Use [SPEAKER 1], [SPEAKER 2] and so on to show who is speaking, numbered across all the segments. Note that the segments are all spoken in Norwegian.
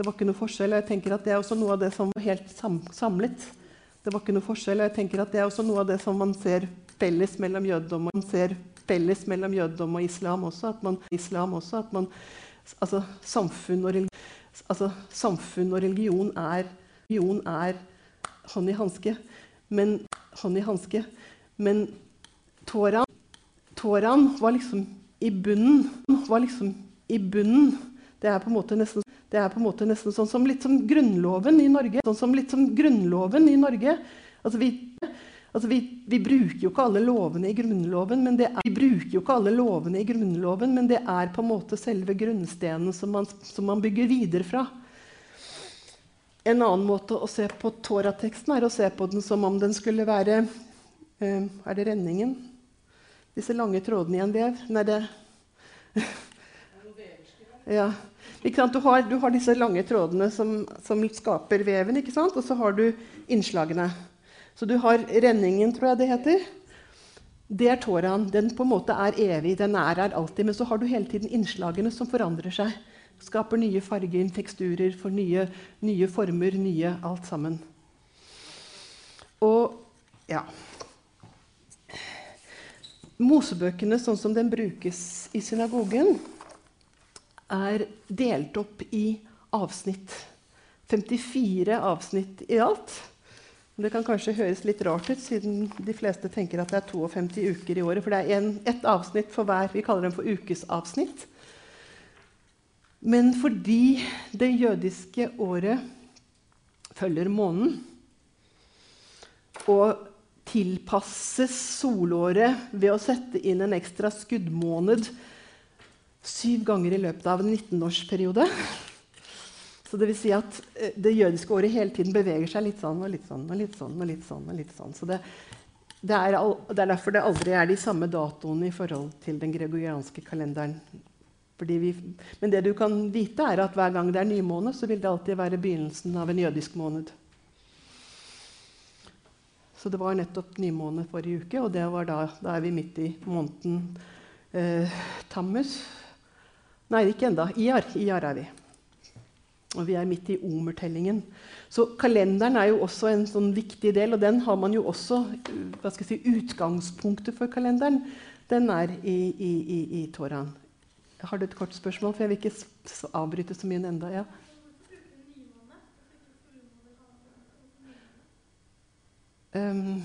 [SPEAKER 1] Det var ikke noe forskjell. jeg tenker at Det er også noe av det som var helt sam samlet. Det var ikke noe forskjell, jeg tenker at det er også noe av det som man ser felles mellom jødedom og, mellom jødedom og islam også. At man, islam også, at man altså, samfunn, og religion, altså, samfunn og religion er, religion er hånd i hanske. Men hånd i hanske. Men Toraen var liksom i bunnen. Var liksom i bunnen. Det er på en måte nesten, en måte nesten sånn som litt som Grunnloven i Norge. Sånn som litt som Grunnloven i Norge. Altså vi, altså vi, vi, bruker jo ikke alle lovene i Grunnloven, men det er, vi bruker jo ikke alle lovene i Grunnloven, men det er på en måte selve grunnstenen som man, som man bygger videre fra. En annen måte å se på Torateksten er å se på den som om den skulle være uh, Er det renningen? Disse lange trådene i en vev? Nei, det ja. Du har, du, har, disse lange trådene som, som skaper veven, og så har du innslagene. Så du har renningen, tror jeg det heter. Det er tåraen. Den på en måte er evig. Den er her alltid. Men så har du hele tiden innslagene som forandrer seg. Skaper nye farger, teksturer, får nye, nye former, nye alt sammen. Og ja Mosebøkene sånn som den brukes i synagogen, er delt opp i avsnitt. 54 avsnitt i alt. Det kan kanskje høres litt rart ut, siden de fleste tenker at det er 52 uker i året. For det er ett avsnitt for hver. Vi kaller dem for ukesavsnitt. Men fordi det jødiske året følger månen og tilpasses solåret ved å sette inn en ekstra skuddmåned syv ganger i løpet av en 19-årsperiode. Så det vil si at eh, det jødiske året hele tiden beveger seg litt sånn og litt sånn. og litt sånn og litt sånn. og litt sånn. Så det, det, er, det, er, derfor det aldri er de samme datoene i forhold til den gregorianske kalenderen. Vi, men det du kan vite, er at hver gang det er nymåne, så vil det alltid være begynnelsen av en jødisk måned. Så det var nettopp nymåne forrige uke, og da, da er vi midt i måneden eh, Tammus, Nei, ikke enda. IAR. IAR er vi. Og vi er midt i omertellingen. Så kalenderen er jo også en sånn viktig del, og den har man jo også hva skal jeg si, Utgangspunktet for kalenderen den er i, i, i, i Toraen. Har du et kort spørsmål? For jeg vil ikke avbryte så mye enda. Ja. Um,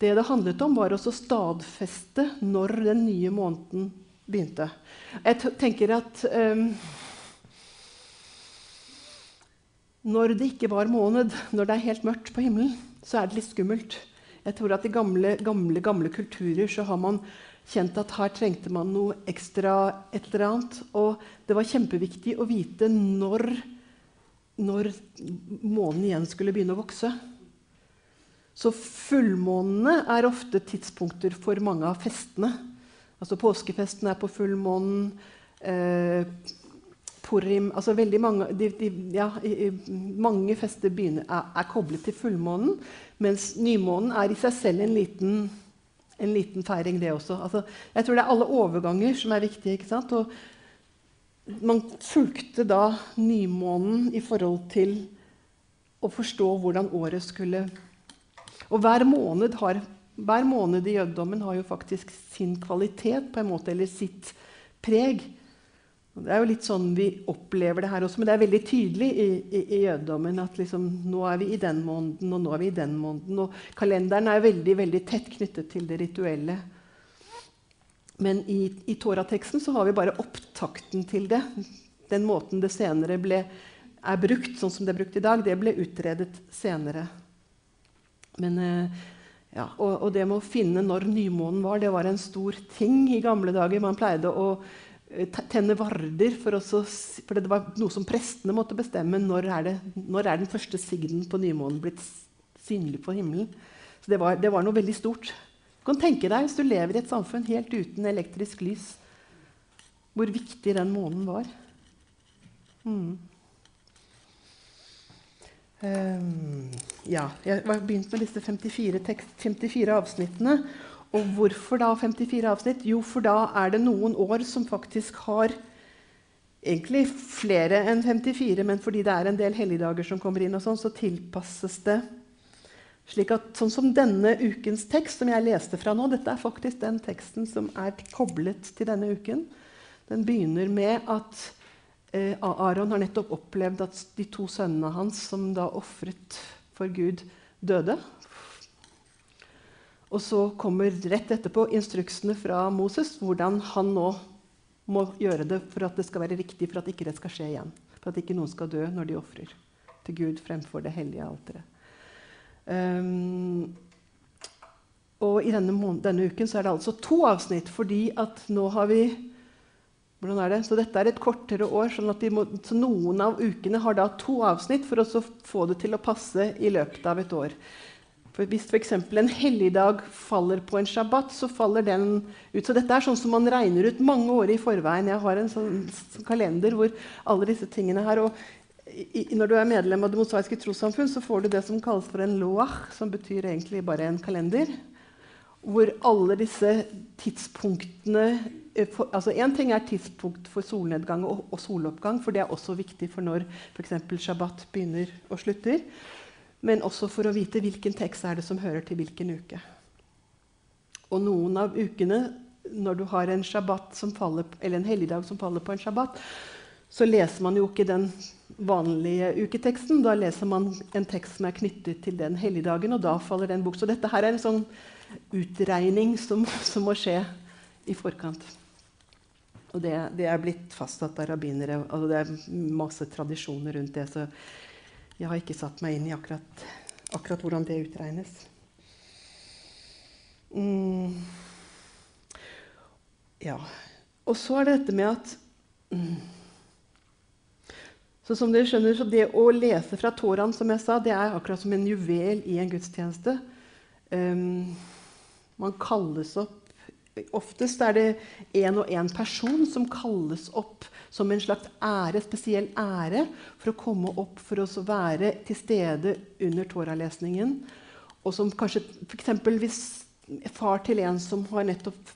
[SPEAKER 1] det det handlet om, var å stadfeste når den nye måneden begynte. Jeg tenker at um, Når det ikke var måned, når det er helt mørkt på himmelen, så er det litt skummelt. Jeg tror at I gamle, gamle, gamle kulturer så har man kjent at her trengte man noe ekstra et eller annet. Og det var kjempeviktig å vite når, når månen igjen skulle begynne å vokse. Så fullmånene er ofte tidspunkter for mange av festene. Altså Påskefesten er på fullmånen. Eh, Purim altså veldig mange, de, de, ja, mange fester begynner, er, er, koblet til fullmånen, mens nymånen er i seg selv en liten, en liten feiring, det også. Altså, jeg tror det er alle overganger som er viktige. ikke sant? Og man fulgte da nymånen i forhold til å forstå hvordan året skulle Og hver måned har hver måned i jødedommen har jo faktisk sin kvalitet på en måte, eller sitt preg. Det er jo litt sånn vi opplever det her også, men det er veldig tydelig i, i, i jødedommen at liksom, nå er vi i den måneden, og nå er vi i den måneden. Og kalenderen er veldig, veldig tett knyttet til det rituelle. Men i, i Torateksten så har vi bare opptakten til det. Den måten det senere ble, er brukt, sånn som det er brukt i dag, det ble utredet senere. Men eh, ja, og, og, det med å finne når nymånen var, det var en stor ting i gamle dager. Man pleide å eh, tenne varder, for, også, for det var noe som prestene måtte bestemme. Når er, det, når er den første signen på nymånen blitt synlig på himmelen? Så det var, det var, noe veldig stort. Du kan tenke deg hvis du lever i et samfunn helt uten elektrisk lys, hvor viktig den månen var. Mm. Um, ja, jeg har begynt med disse 54, tekst, 54, avsnittene. Og hvorfor da 54 avsnitt? Jo, for da er det noen år som faktisk har egentlig flere enn 54, men fordi det er en del helligdager som kommer inn, og sånn, så tilpasses det. Slik at, sånn som denne ukens tekst, som jeg leste fra nå Dette er faktisk den teksten som er koblet til denne uken. Den begynner med at eh, Aron har nettopp opplevd at de to sønnene hans, som da ofret for Gud, døde. Og så kommer rett etterpå instruksene fra Moses, hvordan han nå må gjøre det for at det skal være riktig, for at ikke det skal skje igjen. For at ikke noen skal dø når de ofrer til Gud fremfor det hellige alteret. Um, og i denne, denne, uken så er det altså to avsnitt, fordi at nå har vi hvordan er det? Så dette er et kortere år, sånn at må, så noen av ukene har da to avsnitt for å få det til å passe i løpet av et år. For Hvis f.eks. en helligdag faller på en shabbat, så faller den ut. Så dette er sånn som man regner ut mange år i forveien. Jeg har en sånn kalender hvor alle disse tingene her og i, når du er medlem av Det mosaiske trossamfunn, så får du det som kalles for en loach, som betyr egentlig bare en kalender. Hvor alle disse tidspunktene for, altså en ting er tidspunkt for solnedgang og, og, soloppgang, for det er også viktig for når f.eks. shabbat begynner og slutter men også for å vite hvilken tekst er det som hører til hvilken uke. Og noen av ukene, når du har en, faller, en helligdag som faller på en shabbat, så leser man jo ikke den vanlige uketeksten. Da leser man en tekst som er knyttet til den helligdagen, og da faller den bok. Så dette her er en sånn utregning som, som må skje i forkant. Og det, det, er blitt fastsatt av rabbinere. og det er masse tradisjoner rundt det. så jeg har ikke satt meg inn i akkurat, akkurat hvordan det utregnes. Mm. Ja. Og så er det dette med at mm. Så som dere skjønner, så Det å lese fra Toraen som jeg sa, det er akkurat som en juvel i en gudstjeneste. Um, man kalles opp Oftest er det én og én person som kalles opp som en slags ære, spesiell ære for å komme opp for å være til stede under Toralesningen. Og som kanskje f.eks. hvis far til en som har nettopp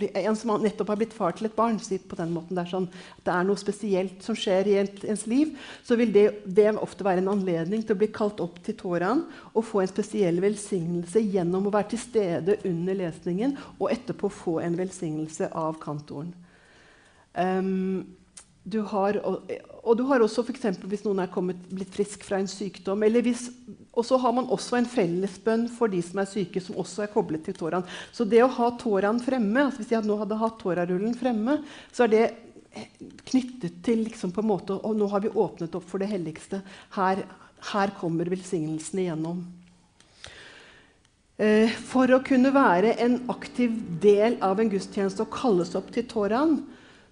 [SPEAKER 1] en som nettopp har blitt far til et barn, si på den måten det er, sånn, at det er noe spesielt som skjer i ens liv, så vil det, det, ofte være en anledning til å bli kalt opp til Toraen og få en spesiell velsignelse gjennom å være til stede under lesningen og etterpå få en velsignelse av kantoren. Um, du har, og, og, du har også f.eks. hvis noen er kommet, blitt frisk fra en sykdom. Hvis, og så har man også en fellesbønn for de som er syke, som også er koblet til Toraen. Så det å ha Toraen fremme, altså hvis jeg nå hadde hatt tårarullen fremme, så er det knyttet til liksom på en måte, Og nå har vi åpnet opp for det helligste. Her, her kommer velsignelsen igjennom. Eh, for å kunne være en aktiv del av en gudstjeneste og kalles opp til Toraen,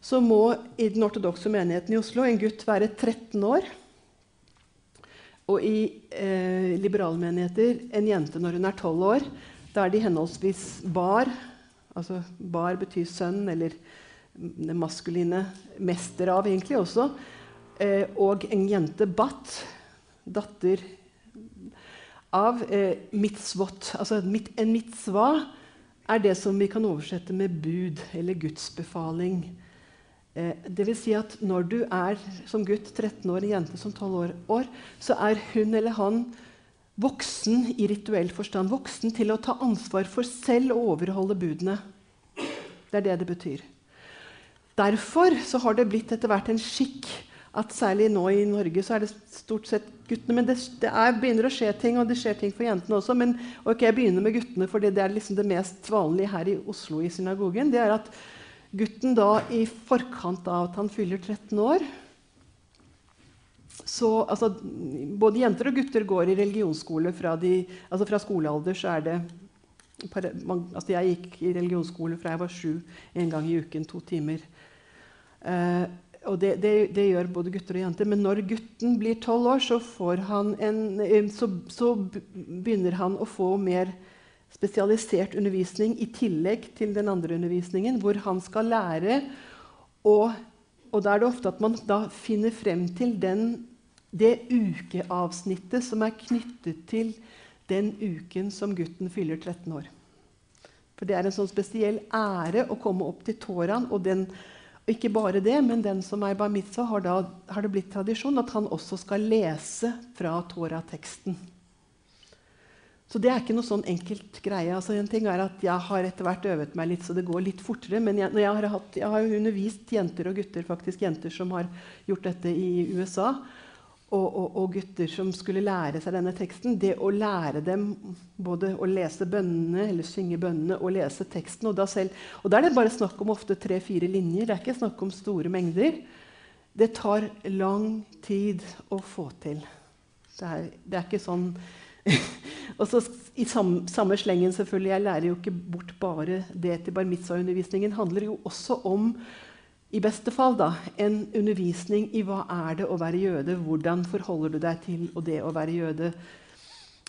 [SPEAKER 1] så må i den ortodokse menigheten i Oslo en gutt være 13 år. Og i eh, liberalmenigheter en jente når hun er 12 år. Da er de henholdsvis bar altså Bar betyr sønn, eller det maskuline mester av, egentlig også. Eh, og en jente bat, datter av eh, mitzvot. Altså en mitzva er det som vi kan oversette med bud eller gudsbefaling. Eh, det vil si at når du er som gutt 13 år, en jente som 12 år, år, så er hun eller han voksen i rituell forstand. Voksen til å ta ansvar for selv å overholde budene. Det er det det betyr. Derfor har det blitt etter hvert en skikk at særlig nå i Norge så er det stort sett guttene. Men det, det er, begynner å skje ting, og det skjer ting for jentene også. Men okay, jeg begynner med guttene, for det er liksom det mest vanlige her i Oslo i synagogen. det er at gutten da i forkant av at han fyller 13 år så, altså, Både jenter og gutter går i religionsskole fra, de, altså fra skolealder. så er det altså Jeg gikk i religionsskole fra jeg var sju en gang i uken, to timer. Eh, og det, det, det, gjør både gutter og jenter. Men når gutten blir tolv år, så, en, så, så begynner han å få mer spesialisert undervisning i tillegg til den andre undervisningen, hvor han skal lære og, og da er det ofte at man finner frem til den, det ukeavsnittet som er knyttet til den uken som gutten fyller 13 år. For det er en sånn spesiell ære å komme opp til Toraen. Og den, Og ikke bare det, men den som er bar mitzvah, har, da, har det blitt tradisjon at han også skal lese fra Torah-teksten. Så det er ikke noe sånn enkelt greie. Altså, en ting er at Jeg har etter hvert øvet meg litt, så det går litt fortere. Men jeg, jeg, har, hatt, jeg har undervist jenter og gutter, faktisk jenter som har gjort dette i USA. Og, og, og, gutter som skulle lære seg denne teksten. Det å lære dem både å lese bønnene, eller synge bønnene og lese teksten. Og da, selv, og da er det bare snakk om ofte tre-fire linjer. Det er ikke snakk om store mengder. Det tar lang tid å få til. Det er, det er ikke sånn og så I samme, samme, slengen selvfølgelig, Jeg lærer jo ikke bort bare det til bar mitzvah-undervisningen. handler jo også om i beste fall da, en undervisning i hva er det å være jøde. Hvordan forholder du deg til det å være jøde?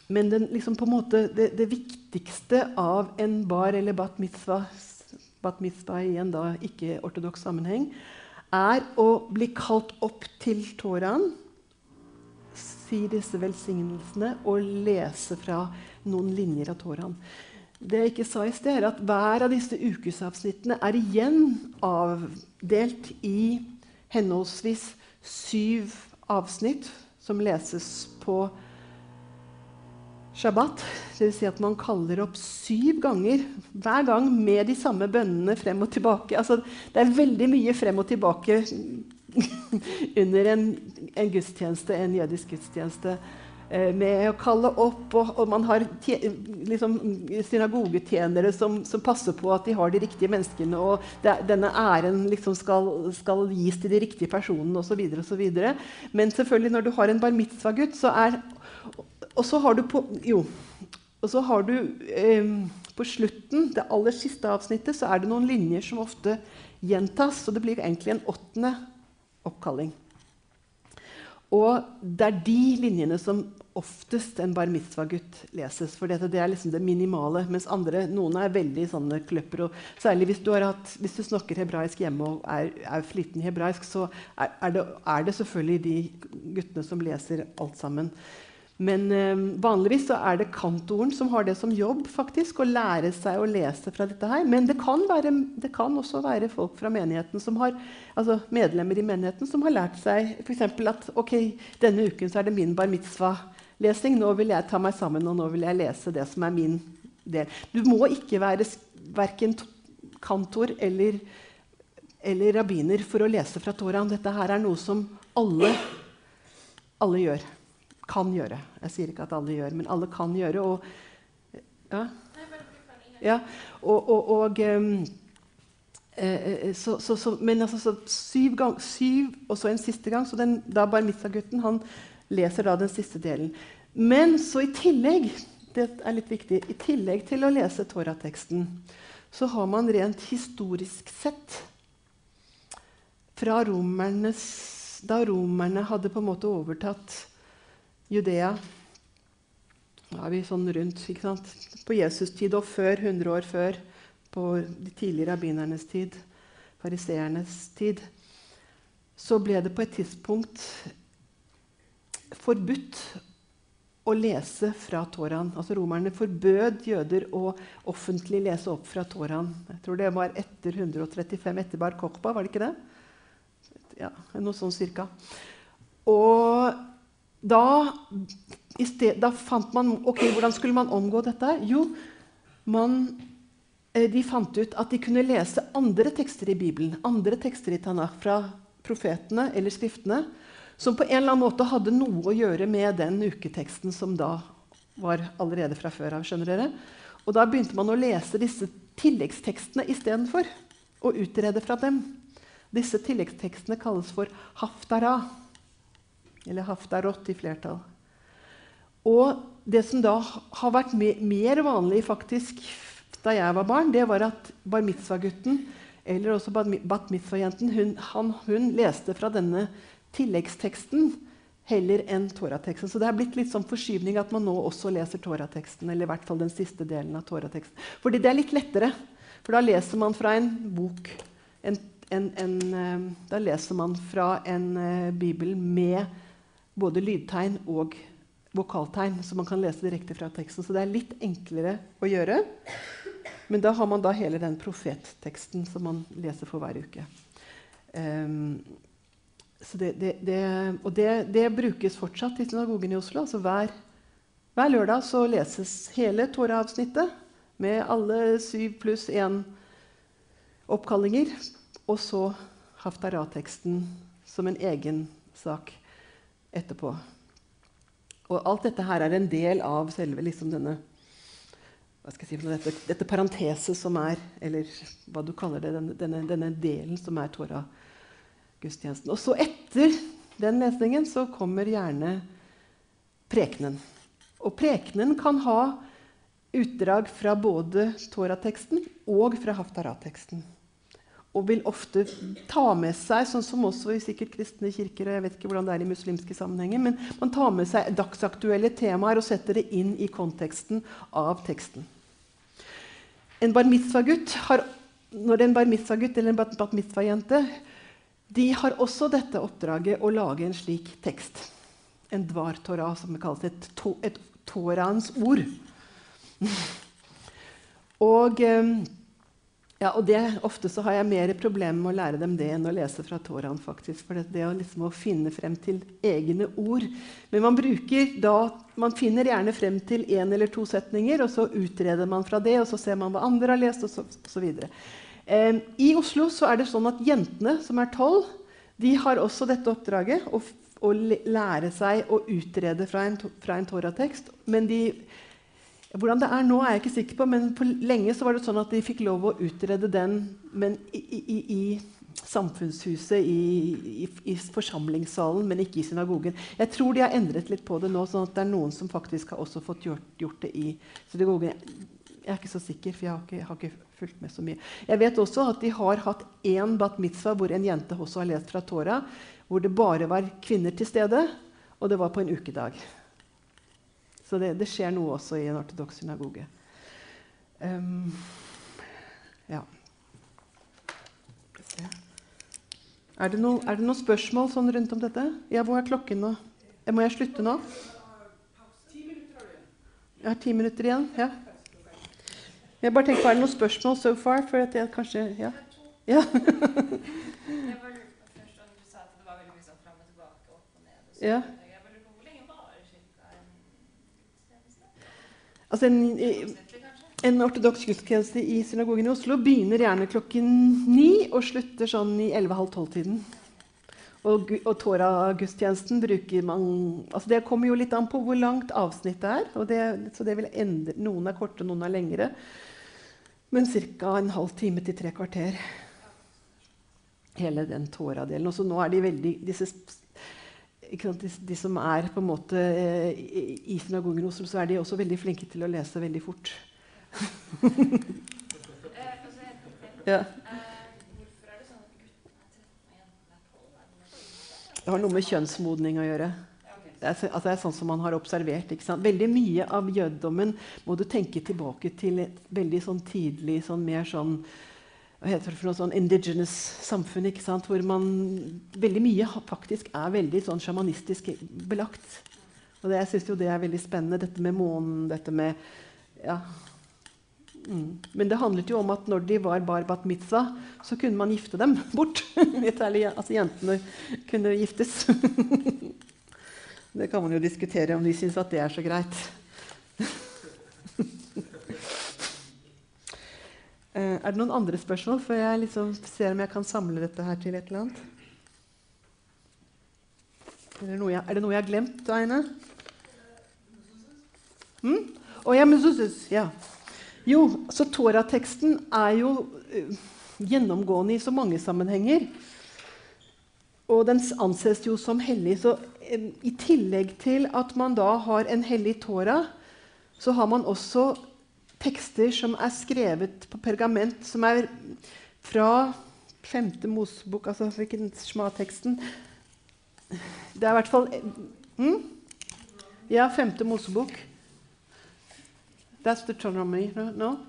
[SPEAKER 1] Men den, liksom måte, det, det, viktigste av en bar eller bat mitzvah, bat mitzvah i en ikke-ortodoks sammenheng, er å bli kalt opp til Toraen si disse velsignelsene og lese fra noen linjer av Toraen. Det jeg ikke sa i sted, er at hver av disse ukesavsnittene er igjen avdelt i henholdsvis syv avsnitt som leses på Shabbat. Dvs. Si at man kaller opp syv ganger, hver gang med de samme bønnene frem og tilbake. Altså, det er veldig mye frem og tilbake under en, en, gudstjeneste, en jødisk gudstjeneste. Eh, med å kalle opp, og, og man har liksom, synagogetjenere som, som, passer på at de har de riktige menneskene, og det, denne æren liksom skal, skal, gis til de riktige personene osv. Men selvfølgelig, når du har en bar mitzvah-gutt, så er Og så har du på Jo. Og så har du eh, på slutten, det aller siste avsnittet, så er det noen linjer som ofte gjentas. Så det blir egentlig en åttende oppkalling. Og det er de linjene som oftest en bar mitzvah-gutt leses. For dette, det er liksom det minimale. Mens andre, noen er veldig sånne kløpper. Og særlig hvis du, hatt, hvis du, snakker hebraisk hjemme og er, er fliten hebraisk, så er, er, det, er, det, selvfølgelig de guttene som leser alt sammen. Men eh, vanligvis så er det kantoren som har det som jobb, faktisk, å lære seg å lese fra dette her. Men det kan, være, det kan også være folk fra menigheten som har, altså medlemmer i menigheten som har lært seg f.eks. at ok, denne uken så er det min bar mitzvah-lesing. Nå vil jeg ta meg sammen, og nå vil jeg lese det som er min del. Du må ikke være verken kantor eller, eller rabbiner for å lese fra Toraen. Dette her er noe som alle, alle gjør kan gjøre. Jeg sier ikke at alle gjør, men alle kan gjøre. Og, ja. ja og, og, og um, så, så, så, men altså, så syv, gang, syv, og så en siste gang. Så den, da bar mitzvah-gutten han leser da den siste delen. Men så i tillegg det er litt viktig, i tillegg til å lese Torateksten, så har man rent historisk sett fra romernes Da romerne hadde på en måte overtatt Judea Da er vi sånn rundt ikke sant? På Jesus' tid og før, 100 år før, på de tidligere rabbinernes tid, fariseernes tid, så ble det på et tidspunkt forbudt å lese fra Toraen. Altså Romerne forbød jøder å offentlig lese opp fra Toraen. Jeg tror det var etter 135 etter Bar Kokhba, var det ikke det? Ja, noe sånn cirka. Og da, sted, da, fant man ok, Hvordan skulle man omgå dette? Jo, man, eh, de fant ut at de kunne lese andre tekster i Bibelen, andre tekster i Tanakh, fra profetene eller skriftene, som på en eller annen måte hadde noe å gjøre med den uketeksten som da var allerede fra før av. skjønner dere? Og Da begynte man å lese disse tilleggstekstene istedenfor. Og utrede fra dem. Disse tilleggstekstene kalles for haftara. Eller haftarot i flertall. Og det som da har vært mer vanlig faktisk da jeg var barn, det var at bar mitzvah-gutten eller også bat mitzvah-jenten hun, hun, leste fra denne tilleggsteksten heller enn Torateksten. Så det er blitt litt sånn forskyvning at man nå også leser Torateksten. Eller i hvert fall den siste delen av Torateksten. Fordi det er litt lettere. For da leser man fra en bok en, en, en, eh, Da leser man fra en uh, bibel med både lydtegn og vokaltegn, så man kan lese direkte fra teksten. Så det er litt enklere å gjøre. Men da har man da hele den profetteksten som man leser for hver uke. Um, det, det, det, og det, brukes fortsatt i synagogen i Oslo. Altså hver, hver lørdag så leses hele Tora-avsnittet med alle syv pluss én oppkallinger. Og så Haftarah-teksten som en egen sak etterpå. Og alt dette her er en del av selve liksom denne hva skal jeg si, dette, dette parenteset som er Eller hva du kaller det, denne, denne, delen som er Torah-gudstjenesten. Og så etter den lesningen så kommer gjerne prekenen. Og prekenen kan ha utdrag fra både Torah-teksten og fra Haftarah-teksten og vil ofte ta med seg, sånn som også i sikkert kristne kirker og jeg vet ikke hvordan det er i muslimske sammenhenger, men man tar med seg dagsaktuelle temaer og setter det inn i konteksten av teksten. En bar mitzvah-gutt når en bar mitzvah-gutt eller en bat mitzvah-jente de har også dette oppdraget å lage en slik tekst. En dvar torah, som det kalles. Et, to, et toraens ord. og... Um, ja, og det, Ofte så har jeg mer problemer med å lære dem det enn å lese fra Toraen. faktisk, For det, det å, liksom, å finne frem til egne ord. Men man da, man finner gjerne frem til én eller to setninger, og så utreder man fra det, og så ser man hva andre har lest, og så, og så. Eh, I Oslo så er det sånn at jentene som er tolv, de har også dette oppdraget. Å, å lære seg å utrede fra en, fra en Toratekst. Men de hvordan det er nå, er jeg ikke sikker på, men på lenge så var det sånn at de fikk lov å utrede den men i, i, i samfunnshuset, i, i, forsamlingssalen, men ikke i synagogen. Jeg tror de har endret litt på det nå, sånn at det er noen som faktisk har også fått gjort, gjort det i synagogen. Jeg er ikke så sikker, for jeg har ikke, har ikke, fulgt med så mye. Jeg vet også at de har hatt én bat mitzvah hvor en jente også har lest fra Tora, hvor det bare var kvinner til stede, og det var på en ukedag. Så det, det, skjer noe også i en ortodoks synagoge. Um, ja. Er det, noe, det, noen spørsmål sånn rundt om dette? Ja, Hvor er klokken nå? Eh, må jeg slutte nå? Jeg har ti minutter igjen. ja. Jeg bare tenker, Er det noen spørsmål so far? For at jeg kanskje Ja. ja. ja. Altså en, en ortodoks gudstjeneste i synagogen i Oslo begynner gjerne klokken ni og slutter sånn i 11.30-tiden. Og, og Tora-gudstjenesten bruker man altså Det kommer jo litt an på hvor langt avsnittet er. Det, så det vil endre, Noen er korte, noen er lengre. Men ca. en halv time til tre kvarter. Hele den Tora-delen. Og så nå er de veldig disse de, de, som er på en måte eh, i, i synagogen hos så er de også veldig flinke til å lese veldig fort. ja. Det har noe med kjønnsmodning å gjøre. Det er, altså det er sånn som man har observert. Veldig mye av jødedommen må du tenke tilbake til et veldig sånn tidlig, sånn mer sånn hva heter det for noe sånn indigenous samfunn, ikke sant? hvor man, veldig mye faktisk er veldig sånn sjamanistisk belagt. Og det, jeg syns jo det er veldig spennende, dette med månen, dette med ja. Mm. Men det handlet jo om at når de var bar bat mitzvah, så kunne man gifte dem bort. altså jentene kunne giftes. det kan man jo diskutere om de syns at det er så greit. Er det noen andre spørsmål før jeg liksom ser om jeg kan samle dette her til et eller annet? Er det noe jeg, det noe jeg har glemt, Aine? Mm? Oh, ja, mezuzes, ja. Jo, så Torah-teksten er jo uh, gjennomgående i så mange sammenhenger. Og den anses jo som hellig. Så uh, i tillegg til at man da har en hellig Torah, så har man også tekster som er skrevet på pergament, som er fra femte Mosebok Altså hvilken Shma-teksten Det er i hvert fall hmm? Ja, femte Mosebok. That's the Deuteronomy, no?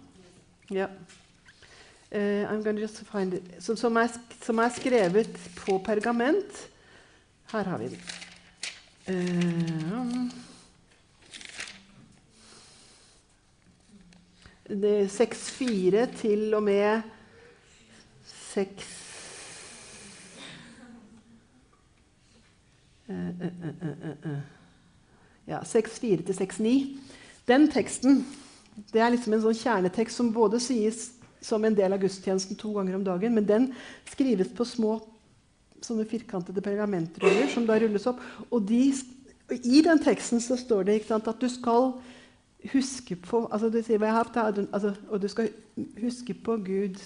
[SPEAKER 1] Yeah. Uh, I'm just find it. Som, som, er, som, er, skrevet på pergament. Her har vi den. Uh, 6-4 til og med 6 Ja, 6-4 til 6-9. Den teksten det er liksom en sånn kjernetekst som både sies som en del av gudstjenesten to ganger om dagen, men den skrives på små sånne firkantede pergamentruller som da rulles opp. Og, de, og I den teksten så står det sant, at du skal huske på altså du sier, altså, Og du skal huske på Gud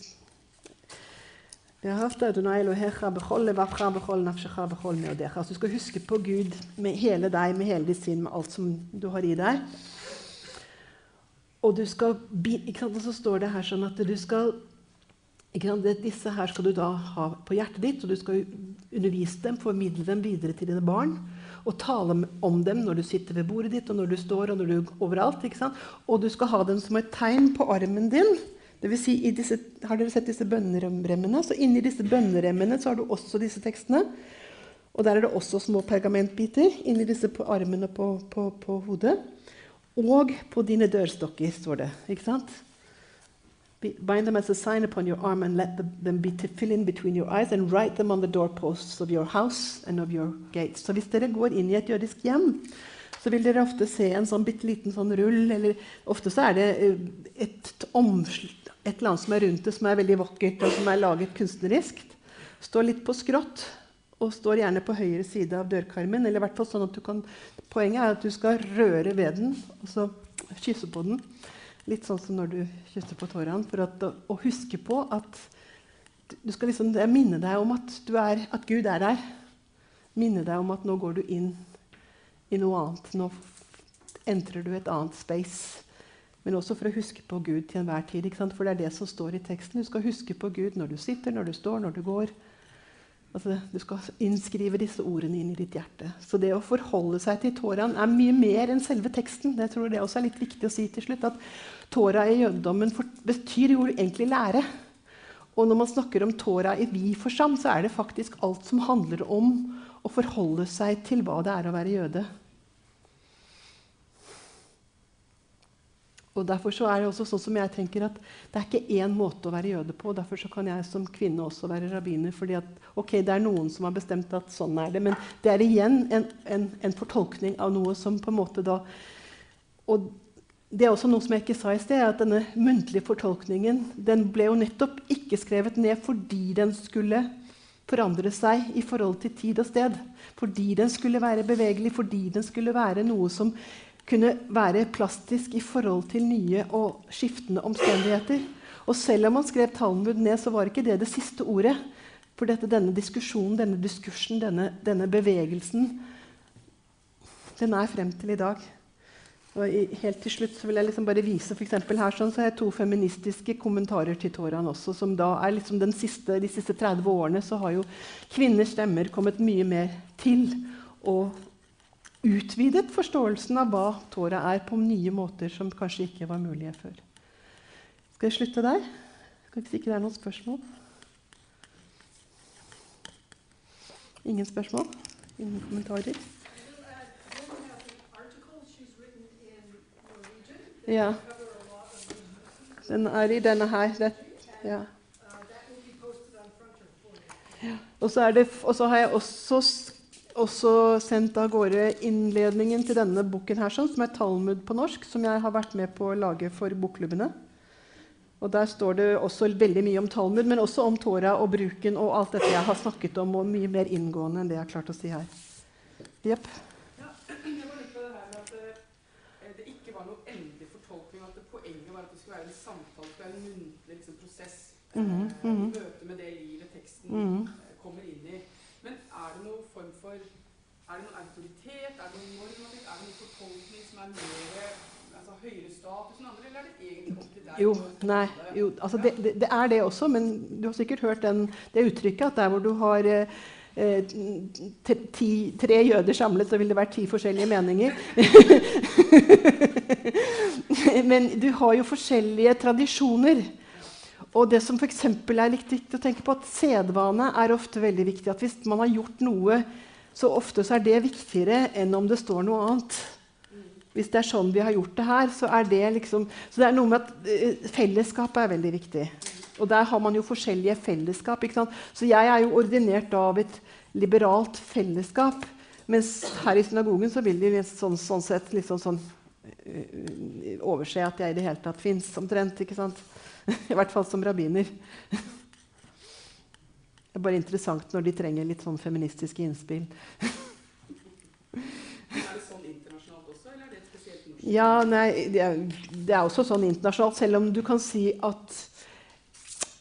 [SPEAKER 1] altså, Du skal huske på Gud med hele deg, med hele ditt sinn, med alt som du har i deg. Og, skal, og så står det her sånn at du skal disse her skal du da ha på hjertet ditt, og du skal undervise dem, formidle dem videre til dine barn. Og tale om dem når du sitter ved bordet ditt, og når du står, og når du overalt. ikke sant? Og du skal ha dem som et tegn på armen din. Det vil si, disse, har dere sett disse bønneremmene? Så inni disse bønneremmene så har du også disse tekstene. Og der er det også små pergamentbiter inni disse på armene på, på, på hodet. Og på dine dørstokker, står det. ikke sant? Bind them as a sign upon your arm and let them be to fill in between your eyes and write them on the doorposts of your house and of your gates. Så hvis dere går inn i et jødisk hjem, så vil dere ofte se en sånn bitte liten sånn rull. eller Ofte så er det et et, et eller annet som er rundt det, som er veldig vakkert og som er laget kunstnerisk. Står litt på skrått og står gjerne på høyre side av dørkarmen. eller hvert sånn at du kan, Poenget er at du skal røre ved den og så kysse på den. Litt sånn som når du kysser på tårene. For at, å huske på at du skal liksom minne deg om at, er, at, Gud er der. Minne deg om at nå går du inn i noe annet. Nå entrer du et annet space. Men også for å huske på Gud til enhver tid. For det er det som står i teksten. Du skal huske på Gud når du sitter, når du står, når du går. Altså, du skal innskrive disse ordene inn i ditt hjerte. Så det å forholde seg til Toraen er mye mer enn selve teksten. Det tror jeg også er litt viktig å si til slutt, at Tora i jødedommen betyr jo egentlig lære. Og når man snakker om Tora i vid forstand, så er det faktisk alt som handler om å forholde seg til hva det er å være jøde. Og derfor så er Det også sånn som jeg tenker at det er ikke én måte å være jøde på. og Derfor så kan jeg som kvinne også være rabbiner. fordi at, ok, Det er noen som har bestemt at sånn er det. Men det er igjen en, en, en fortolkning av noe som på en måte da Og det er også noe som jeg ikke sa i sted, at denne muntlige fortolkningen den ble jo nettopp ikke skrevet ned fordi den skulle forandre seg i forhold til tid og sted. Fordi den skulle være bevegelig, fordi den skulle være noe som kunne være plastisk i forhold til nye og skiftende omstendigheter. Og selv om man skrev Talmud ned, så var ikke det det siste ordet. For dette, denne diskusjonen, denne diskursen, denne, denne, bevegelsen, den er frem til i dag. Og i, helt til slutt vil jeg liksom bare vise for her sånn, så har jeg to feministiske kommentarer til Toran også. som da er liksom siste, De siste 30 årene så har jo kvinners stemmer kommet mye mer til. Og utvidet forståelsen av hva Tora er, på nye måter som kanskje ikke var mulige før. Skal jeg slutte der? Hvis ikke det er noen spørsmål? Ingen spørsmål? Ingen kommentarer? Ja. Den er i denne her. Det, ja. Og så har jeg også også sendt av gårde innledningen til denne boken, her, som er Talmud på norsk, som jeg har vært med på å lage for bokklubbene. Og Der står det også veldig mye om Talmud, men også om Tora og bruken og alt dette jeg har snakket om, og mye mer inngående enn det jeg har klart å si her.
[SPEAKER 2] Jepp. Ja, jeg var litt det her med at det, eh, det ikke var noe endelig fortolkning. At det poenget var at det skulle være en samtale, det skulle være en muntlig liksom, prosess. Mm -hmm. møte med det livet teksten mm -hmm. kommer inn i. Men er det noen form for Er det noen autoritet? Er det noen normativ? Er det noen fortolkning som er mer altså, høyere status enn andre, eller er det egentlig opp til deg?
[SPEAKER 1] Jo, nei, jo, altså det, det, det, er det også, men du har sikkert hørt den, det uttrykket at der hvor du har eh, ti, tre jøder samlet, så vil det være ti forskjellige meninger. men du har jo forskjellige tradisjoner. Og det som f.eks. er viktig å tenke på, at sedvane er ofte veldig viktig. At hvis man har gjort noe, så ofte så er det viktigere enn om det står noe annet. Hvis det er sånn vi har gjort det her, så er det liksom Så det er noe med at fellesskap fellesskapet er veldig viktig. Og der har man jo forskjellige fellesskap. Så jeg er jo ordinert av et liberalt fellesskap Mens her i synagogen så vil de litt sånn, sånn sett liksom sånn uh, overse at jeg i det hele tatt fins, omtrent. ikke sant? I hvert fall som rabbiner. Det er bare interessant når de trenger litt sånn feministiske innspill.
[SPEAKER 2] Er det sånn internasjonalt også, eller er det spesielt norsk?
[SPEAKER 1] Ja, nei, det er, det er også sånn internasjonalt, selv om du kan si at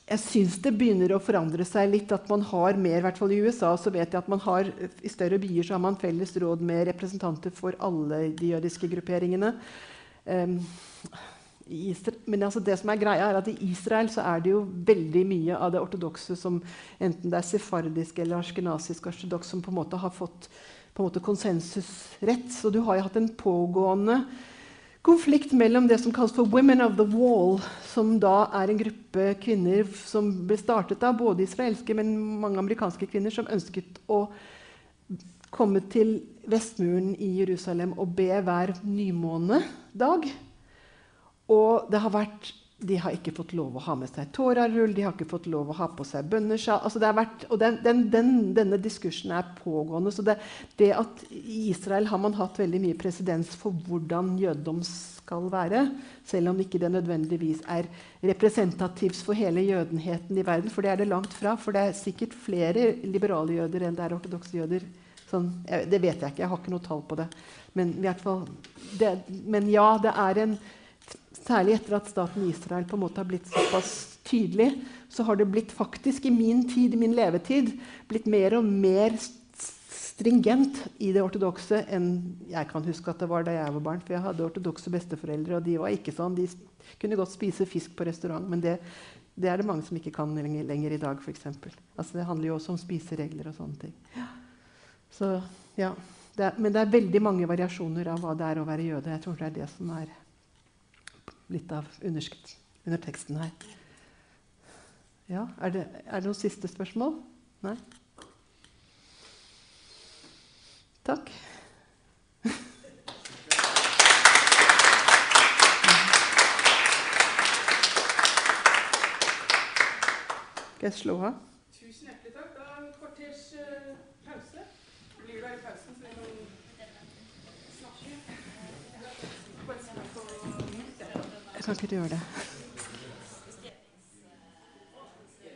[SPEAKER 1] jeg syns det begynner å forandre seg litt. At man har mer, i hvert fall i USA, så vet jeg at man har, i større byer så har man felles råd med representanter for alle de jødiske grupperingene. Um, men altså det som er greia er at i Israel så er det jo veldig mye av det ortodokse som enten det er sefardisk eller askenasisk ortodoks, som på en måte har fått på en måte konsensusrett. Så du har jo hatt en pågående konflikt mellom det som kalles for Women of the Wall, som da er en gruppe kvinner som ble startet av både israelske, men mange amerikanske kvinner som ønsket å komme til Vestmuren i Jerusalem og be hver nymånedag. Og det har vært de har ikke fått lov å ha med seg tårarull, de har ikke fått lov å ha på seg bønnesjal altså Og den, den, den, denne diskursen er pågående. Så det, det, at i Israel har man hatt veldig mye presedens for hvordan jødedom skal være, selv om ikke det nødvendigvis er representativt for hele jødenheten i verden. For det er det langt fra. For det er sikkert flere liberale jøder enn det er ortodokse jøder. Sånn, jeg, det vet jeg ikke, jeg har ikke noe tall på det. Men, fall, det, men ja, det er en Særlig etter at staten Israel på en måte har blitt såpass tydelig, så har det blitt faktisk i min tid, i min levetid blitt mer og mer stringent i det ortodokse enn jeg kan huske at det var da jeg var barn. For jeg hadde ortodokse besteforeldre, og de var ikke sånn. De kunne godt spise fisk på restaurant, men det, det er det mange som ikke kan lenger, lenger i dag, f.eks. Altså, det handler jo også om spiseregler og sånne ting. Så, ja, det er, men det er veldig mange variasjoner av hva det er å være jøde. Jeg tror det er det som er litt av under teksten her. Ja, er det, er det noen siste spørsmål? Nei? Takk. Skal jeg slå av?
[SPEAKER 2] Tusen hjertelig takk. Da er det kvarters uh, pause. Blir her i pausen, så vi kan snakke?
[SPEAKER 1] Jeg kan ikke gjøre det.